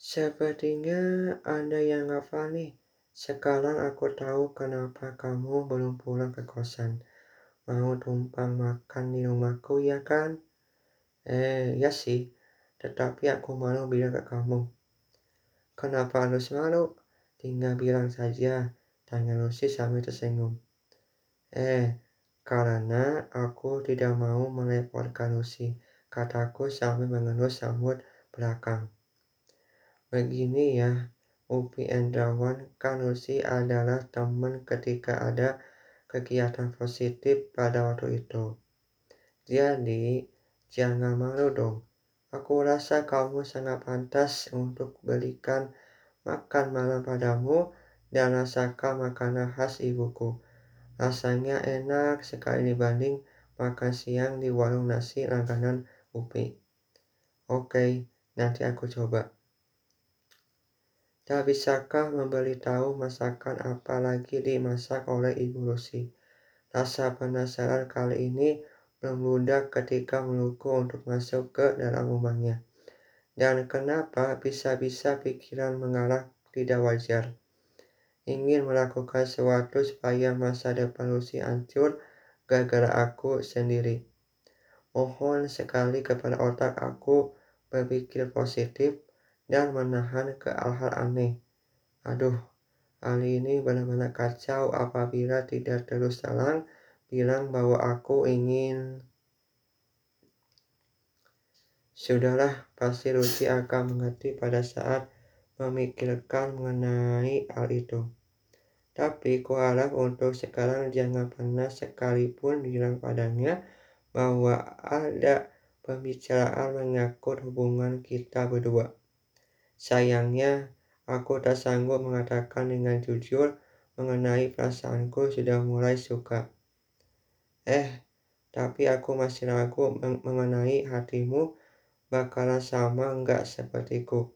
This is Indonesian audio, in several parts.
Sepertinya ada yang hafal nih. Sekarang aku tahu kenapa kamu belum pulang ke kosan. Mau tumpang makan di rumahku ya kan? Eh, ya sih. Tetapi aku malu bilang ke kamu. Kenapa harus malu? Tinggal bilang saja. Tanya Lucy sambil tersenyum. Eh, karena aku tidak mau merepotkan Lucy, kataku sambil mengelus sambut belakang. Begini ya, Upi Endrawan kan Lucy adalah teman ketika ada kegiatan positif pada waktu itu. Jadi, jangan malu dong. Aku rasa kamu sangat pantas untuk belikan makan malam padamu dan rasakan makanan khas ibuku. Rasanya enak sekali dibanding makan siang di warung nasi langganan Upi. Oke, nanti aku coba. Tak bisakah memberitahu masakan apa lagi dimasak oleh Ibu Lucy? Rasa penasaran kali ini membludak ketika melukku untuk masuk ke dalam rumahnya. Dan kenapa bisa-bisa pikiran mengarah tidak wajar? Ingin melakukan sesuatu supaya masa depan Lucy hancur gara-gara aku sendiri. Mohon sekali kepada otak aku berpikir positif dan menahan ke hal-hal aneh. Aduh, kali ini benar-benar kacau apabila tidak terus terang bilang bahwa aku ingin Sudahlah, pasti Lucy akan mengerti pada saat memikirkan mengenai hal itu. Tapi kuharap untuk sekarang jangan pernah sekalipun bilang padanya bahwa ada pembicaraan menyangkut hubungan kita berdua. Sayangnya, aku tak sanggup mengatakan dengan jujur mengenai perasaanku sudah mulai suka. Eh, tapi aku masih ragu mengenai hatimu bakalan sama enggak sepertiku.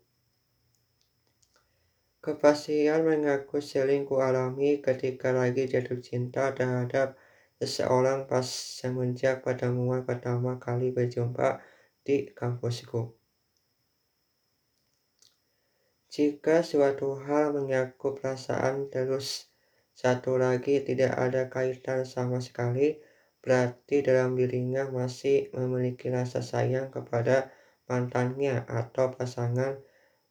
Kepastian mengaku sering alami ketika lagi jatuh cinta terhadap seseorang pas semenjak pertemuan pertama kali berjumpa di kampusku. Jika suatu hal mengaku perasaan terus satu lagi tidak ada kaitan sama sekali, berarti dalam dirinya masih memiliki rasa sayang kepada mantannya atau pasangan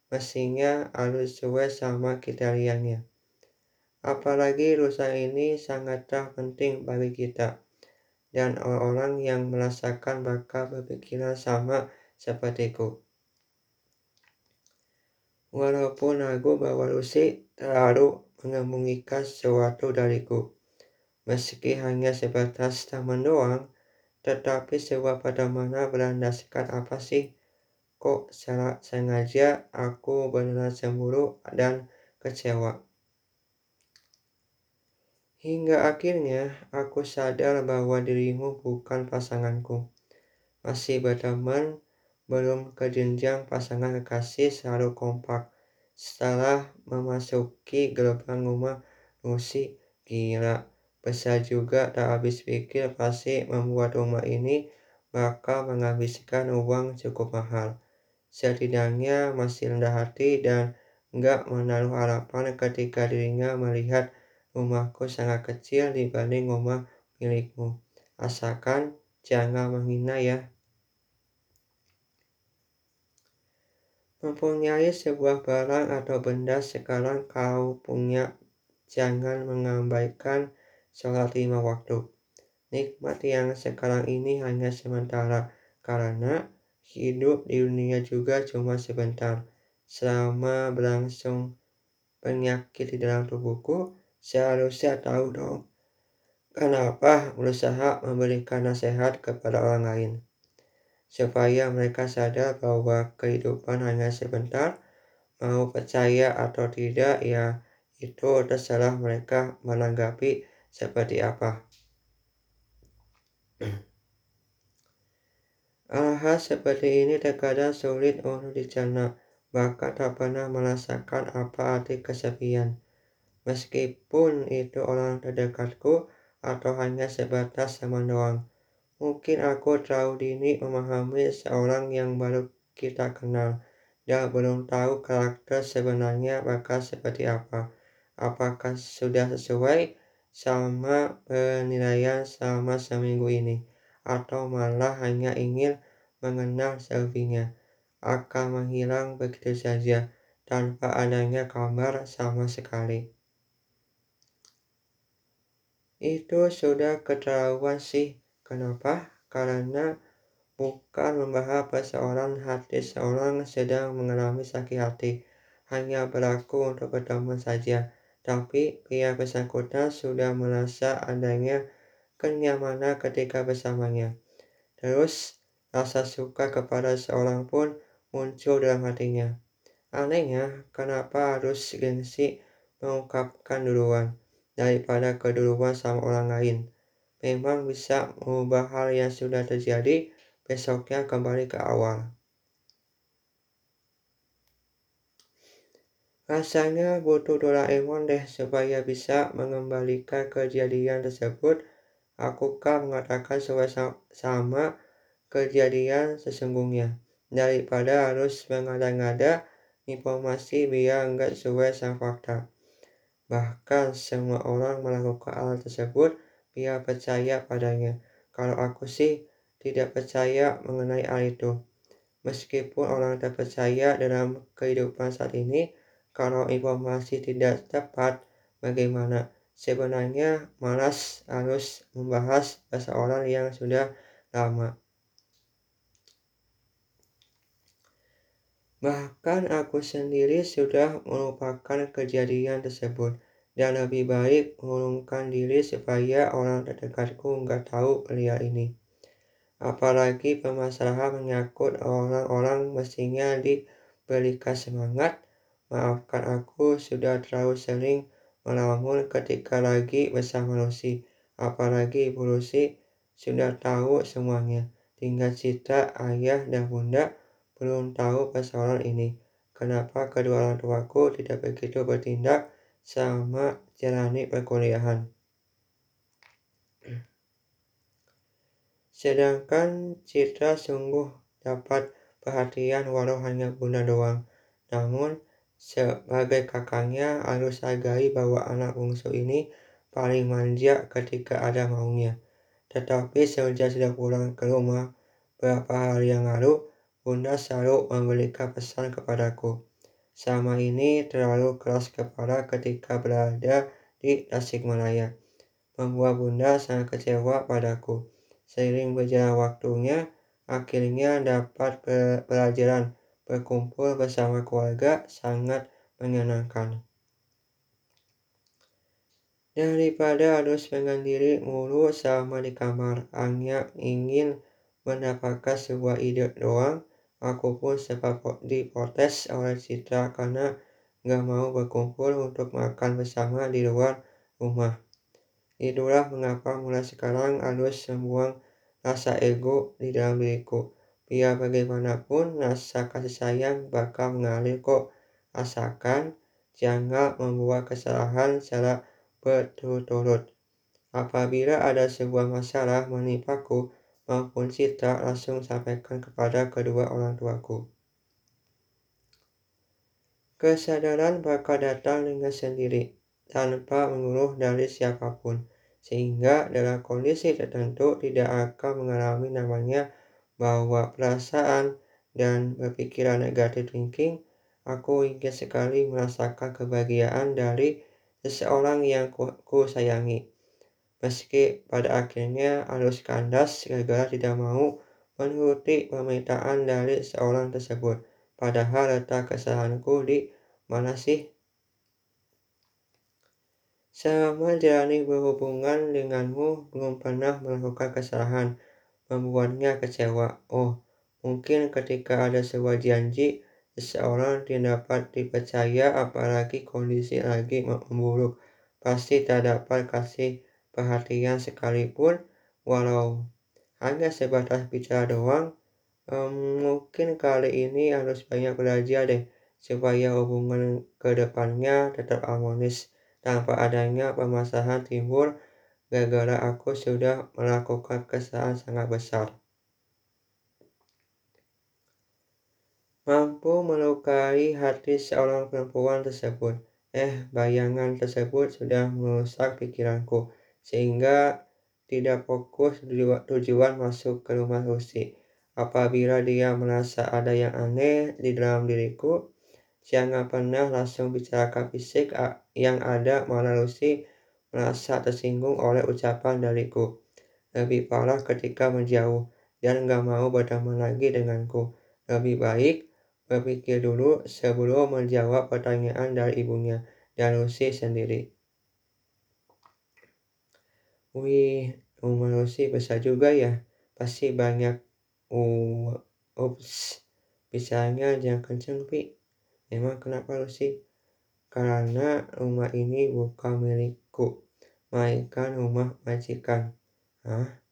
mestinya harus sesuai sama kriterianya. Apalagi lusa ini sangatlah penting bagi kita dan orang-orang yang merasakan bakal berpikiran sama sepertiku. Walaupun ragu bahwa Lucy terlalu menyembunyikan sesuatu dariku. Meski hanya sebatas taman doang, tetapi sebuah mana berlandaskan apa sih? Kok salah sengaja aku benar cemburu dan kecewa. Hingga akhirnya aku sadar bahwa dirimu bukan pasanganku. Masih berteman belum ke jenjang pasangan kekasih selalu kompak. Setelah memasuki gerbang rumah Lucy, gila. Besar juga tak habis pikir pasti membuat rumah ini bakal menghabiskan uang cukup mahal. Setidaknya masih rendah hati dan enggak menaruh harapan ketika dirinya melihat rumahku sangat kecil dibanding rumah milikmu. Asalkan jangan menghina ya. Mempunyai sebuah barang atau benda sekarang kau punya, jangan mengabaikan sholat lima waktu. Nikmat yang sekarang ini hanya sementara, karena hidup di dunia juga cuma sebentar. Selama berlangsung penyakit di dalam tubuhku, seharusnya tahu dong kenapa berusaha memberikan nasihat kepada orang lain supaya mereka sadar bahwa kehidupan hanya sebentar, mau percaya atau tidak ya itu terserah mereka menanggapi seperti apa. Hal seperti ini terkadang sulit untuk dicerna, bahkan tak pernah merasakan apa arti kesepian. Meskipun itu orang terdekatku atau hanya sebatas teman doang. Mungkin aku terlalu dini memahami seorang yang baru kita kenal. dan belum tahu karakter sebenarnya bakal seperti apa. Apakah sudah sesuai sama penilaian selama seminggu ini, atau malah hanya ingin mengenal selfie-nya, akan menghilang begitu saja tanpa adanya kabar sama sekali. Itu sudah keterlaluan sih. Kenapa? Karena bukan membahas persoalan hati seorang sedang mengalami sakit hati, hanya berlaku untuk berteman saja. Tapi pria bersangkutan sudah merasa adanya kenyamanan ketika bersamanya. Terus, rasa suka kepada seorang pun muncul dalam hatinya. Anehnya, kenapa harus gengsi mengungkapkan duluan, daripada keduluan sama orang lain. Memang bisa mengubah hal yang sudah terjadi besoknya kembali ke awal. Rasanya butuh Doraemon deh supaya bisa mengembalikan kejadian tersebut. Akukah mengatakan sesuai sama kejadian sesungguhnya daripada harus mengada-ngada informasi biar enggak sesuai sama fakta. Bahkan semua orang melakukan hal tersebut biar percaya padanya. Kalau aku sih tidak percaya mengenai hal itu. Meskipun orang terpercaya dalam kehidupan saat ini, kalau informasi tidak tepat, bagaimana? Sebenarnya malas harus membahas seseorang yang sudah lama. Bahkan aku sendiri sudah melupakan kejadian tersebut dan lebih baik mengurungkan diri supaya orang terdekatku nggak tahu pria ini. Apalagi permasalahan menyangkut orang-orang mestinya diberikan semangat. Maafkan aku sudah terlalu sering melamun ketika lagi bersama Lucy. Apalagi Lucy sudah tahu semuanya. Tinggal Citra, ayah, dan bunda belum tahu persoalan ini. Kenapa kedua orang tuaku tidak begitu bertindak sama jalani perkuliahan. Sedangkan Citra sungguh dapat perhatian walau hanya bunda doang. Namun, sebagai kakaknya harus hargai bahwa anak bungsu ini paling manja ketika ada maunya. Tetapi sejak sudah pulang ke rumah beberapa hari yang lalu, bunda selalu memberikan pesan kepadaku. Sama ini terlalu keras kepala ketika berada di Tasikmalaya. Membuat bunda sangat kecewa padaku. Seiring berjalan waktunya, akhirnya dapat pelajaran berkumpul bersama keluarga sangat menyenangkan. Daripada harus diri mulu sama di kamar, hanya ingin mendapatkan sebuah ide doang, Aku pun sempat diprotes oleh Citra karena gak mau berkumpul untuk makan bersama di luar rumah. Itulah mengapa mulai sekarang harus membuang rasa ego di dalam diriku. Biar bagaimanapun rasa kasih sayang bakal mengalir kok. Asalkan jangan membuat kesalahan secara berturut-turut. Apabila ada sebuah masalah menimpaku, maupun Citra langsung sampaikan kepada kedua orang tuaku. Kesadaran bakal datang dengan sendiri, tanpa mengeluh dari siapa pun, sehingga dalam kondisi tertentu tidak akan mengalami namanya bahwa perasaan dan berpikiran negatif thinking, aku ingin sekali merasakan kebahagiaan dari seseorang yang ku, ku sayangi meski pada akhirnya harus kandas gara-gara tidak mau menuruti permintaan dari seorang tersebut. Padahal letak kesalahanku di mana sih? Selama jalani berhubungan denganmu belum pernah melakukan kesalahan, membuatnya kecewa. Oh, mungkin ketika ada sebuah janji, seseorang tidak dapat dipercaya apalagi kondisi lagi memburuk, pasti tak dapat kasih perhatian sekalipun walau hanya sebatas bicara doang um, mungkin kali ini harus banyak belajar deh supaya hubungan ke depannya tetap harmonis tanpa adanya permasalahan timbul gara-gara aku sudah melakukan kesalahan sangat besar. mampu melukai hati seorang perempuan tersebut. Eh, bayangan tersebut sudah merusak pikiranku, sehingga tidak fokus tujuan masuk ke rumah Lucy. Apabila dia merasa ada yang aneh di dalam diriku, jangan pernah langsung bicarakan fisik yang ada malah Lucy merasa tersinggung oleh ucapan dariku. Lebih parah ketika menjauh dan gak mau berteman lagi denganku. Lebih baik berpikir dulu sebelum menjawab pertanyaan dari ibunya dan Lucy sendiri. Wih, rumah Lucy besar juga ya. Pasti banyak uh, ups. Bicaranya jangan kenceng, Pi. Emang kenapa Lucy? Karena rumah ini bukan milikku, melainkan rumah majikan. Hah?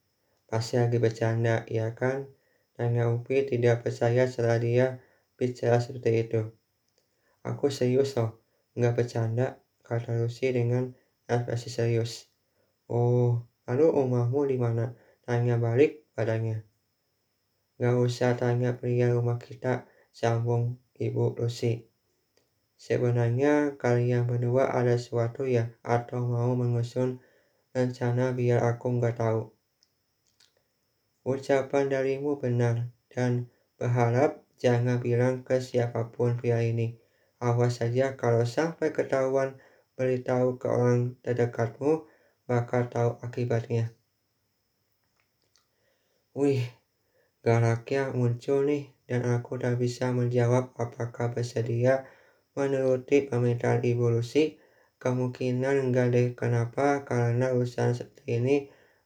Pasti lagi bercanda, ya kan? Tanya Upi tidak percaya setelah dia bicara seperti itu. Aku serius loh, nggak bercanda, kata Lucy dengan ekspresi serius. Oh, lalu rumahmu di mana? Tanya balik padanya. Gak usah tanya pria rumah kita, sambung Ibu Lucy. Sebenarnya kalian berdua ada sesuatu ya, atau mau mengusun rencana biar aku nggak tahu. Ucapan darimu benar, dan berharap jangan bilang ke siapa pun pria ini. Awas saja kalau sampai ketahuan beritahu ke orang terdekatmu, bakal tahu akibatnya. Wih, galaknya muncul nih, dan aku tak bisa menjawab apakah bersedia menuruti permintaan Ibu Lucy. Kemungkinan enggak deh, kenapa? Karena urusan seperti ini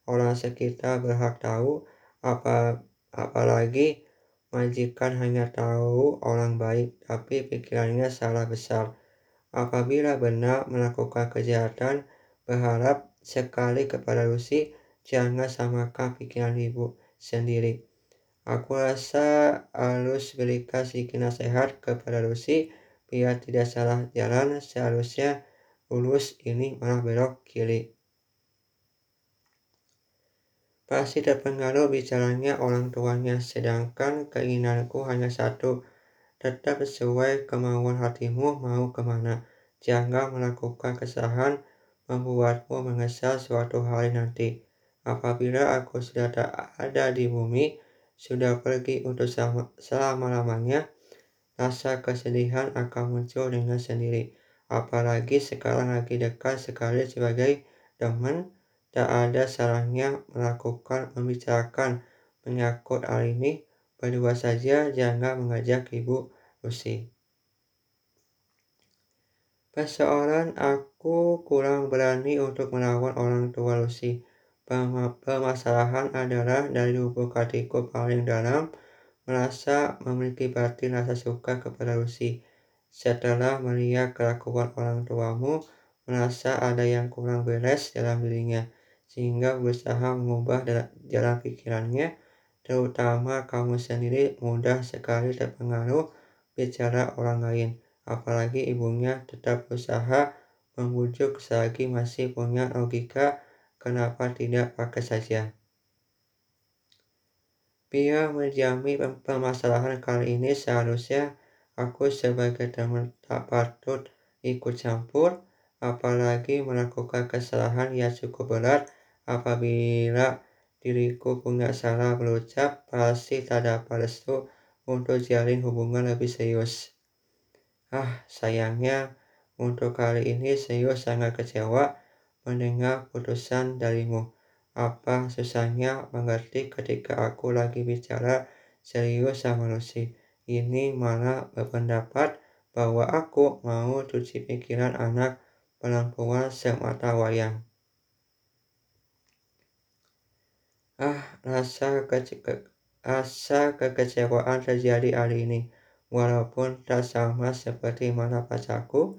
orang sekitar berhak tahu apa apalagi majikan hanya tahu orang baik tapi pikirannya salah besar. Apabila benar melakukan kejahatan, berharap sekali kepada Lucy, jangan samakan pikiran ibu sendiri. Aku rasa harus berikan sedikit nasihat kepada Lucy, biar tidak salah jalan seharusnya lulus ini malah belok kiri. Pasti terpengaruh bicaranya orang tuanya, sedangkan keinginanku hanya satu, tetap sesuai kemauan hatimu mau ke mana. Jangan melakukan kesalahan membuatmu menyesal suatu hari nanti. Apabila aku sudah tak ada di bumi, sudah pergi untuk selama-lamanya, rasa kesedihan akan muncul dengan sendiri. Apalagi sekarang lagi dekat sekali sebagai teman Tak ada salahnya melakukan membicarakan menyangkut hal ini berdua saja jangan mengajak Ibu Lucy. Persoalan aku kurang berani untuk melawan orang tua Lucy. Permasalahan adalah dari lubuk hatiku paling dalam merasa memiliki batin rasa suka kepada Lucy. Setelah melihat kelakuan orang tuamu, merasa ada yang kurang beres dalam dirinya sehingga berusaha mengubah jalan pikirannya, terutama kamu sendiri mudah sekali terpengaruh bicara orang lain, apalagi ibunya tetap berusaha membujuk selagi masih punya logika, kenapa tidak pakai saja. Biar menjamin permasalahan kali ini seharusnya aku sebagai teman tak patut ikut campur, apalagi melakukan kesalahan yang cukup berat Apabila diriku punya salah berucap, pasti tak dapat restu untuk jalin hubungan lebih serius. Ah, sayangnya untuk kali ini serius sangat kecewa mendengar putusan darimu. Apa susahnya mengerti ketika aku lagi bicara serius sama Lucy. Ini malah berpendapat bahwa aku mau cuci pikiran anak perempuan semata wayang. Ah, rasa, kece rasa kekecewaan terjadi hari ini. Walaupun tak sama seperti mana pacarku,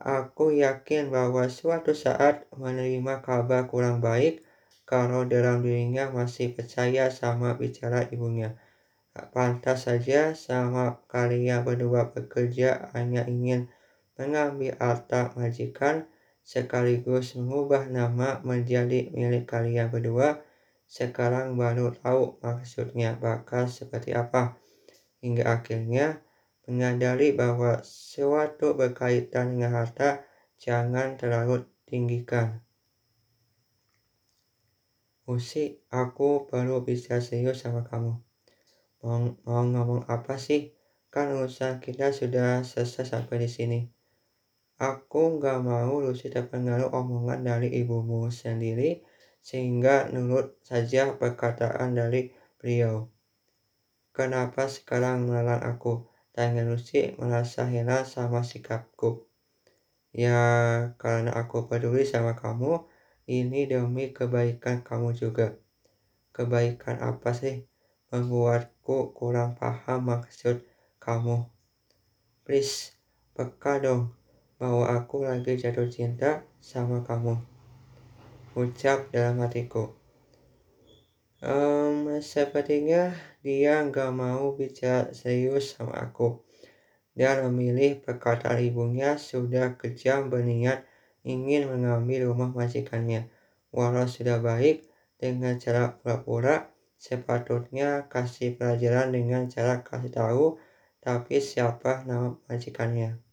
aku yakin bahwa suatu saat menerima kabar kurang baik kalau dalam dirinya masih percaya sama bicara ibunya. Pantas saja sama kalian berdua bekerja hanya ingin mengambil harta majikan sekaligus mengubah nama menjadi milik kalian berdua sekarang baru tahu maksudnya bakal seperti apa. hingga akhirnya menyadari bahwa sesuatu berkaitan dengan harta jangan terlalu tinggikan. Usi, aku baru bisa serius sama kamu. Mau, mau ngomong apa sih? Kan urusan kita sudah selesai sampai di sini. Aku nggak mau Lucy terpengaruh omongan dari ibumu sendiri sehingga nurut saja perkataan dari beliau. Kenapa sekarang melarang aku? Tanya Lucy merasa heran sama sikapku. Ya, karena aku peduli sama kamu, ini demi kebaikan kamu juga. Kebaikan apa sih? Membuatku kurang paham maksud kamu. Please, peka dong bahwa aku lagi jatuh cinta sama kamu. Ucap dalam hatiku. Um, sepertinya dia nggak mau bicara serius sama aku. Dia memilih perkataan ibunya sudah kejam berniat ingin mengambil rumah majikannya. Walau sudah baik dengan cara pura-pura, sepatutnya kasih pelajaran dengan cara kasih tahu tapi siapa nama majikannya.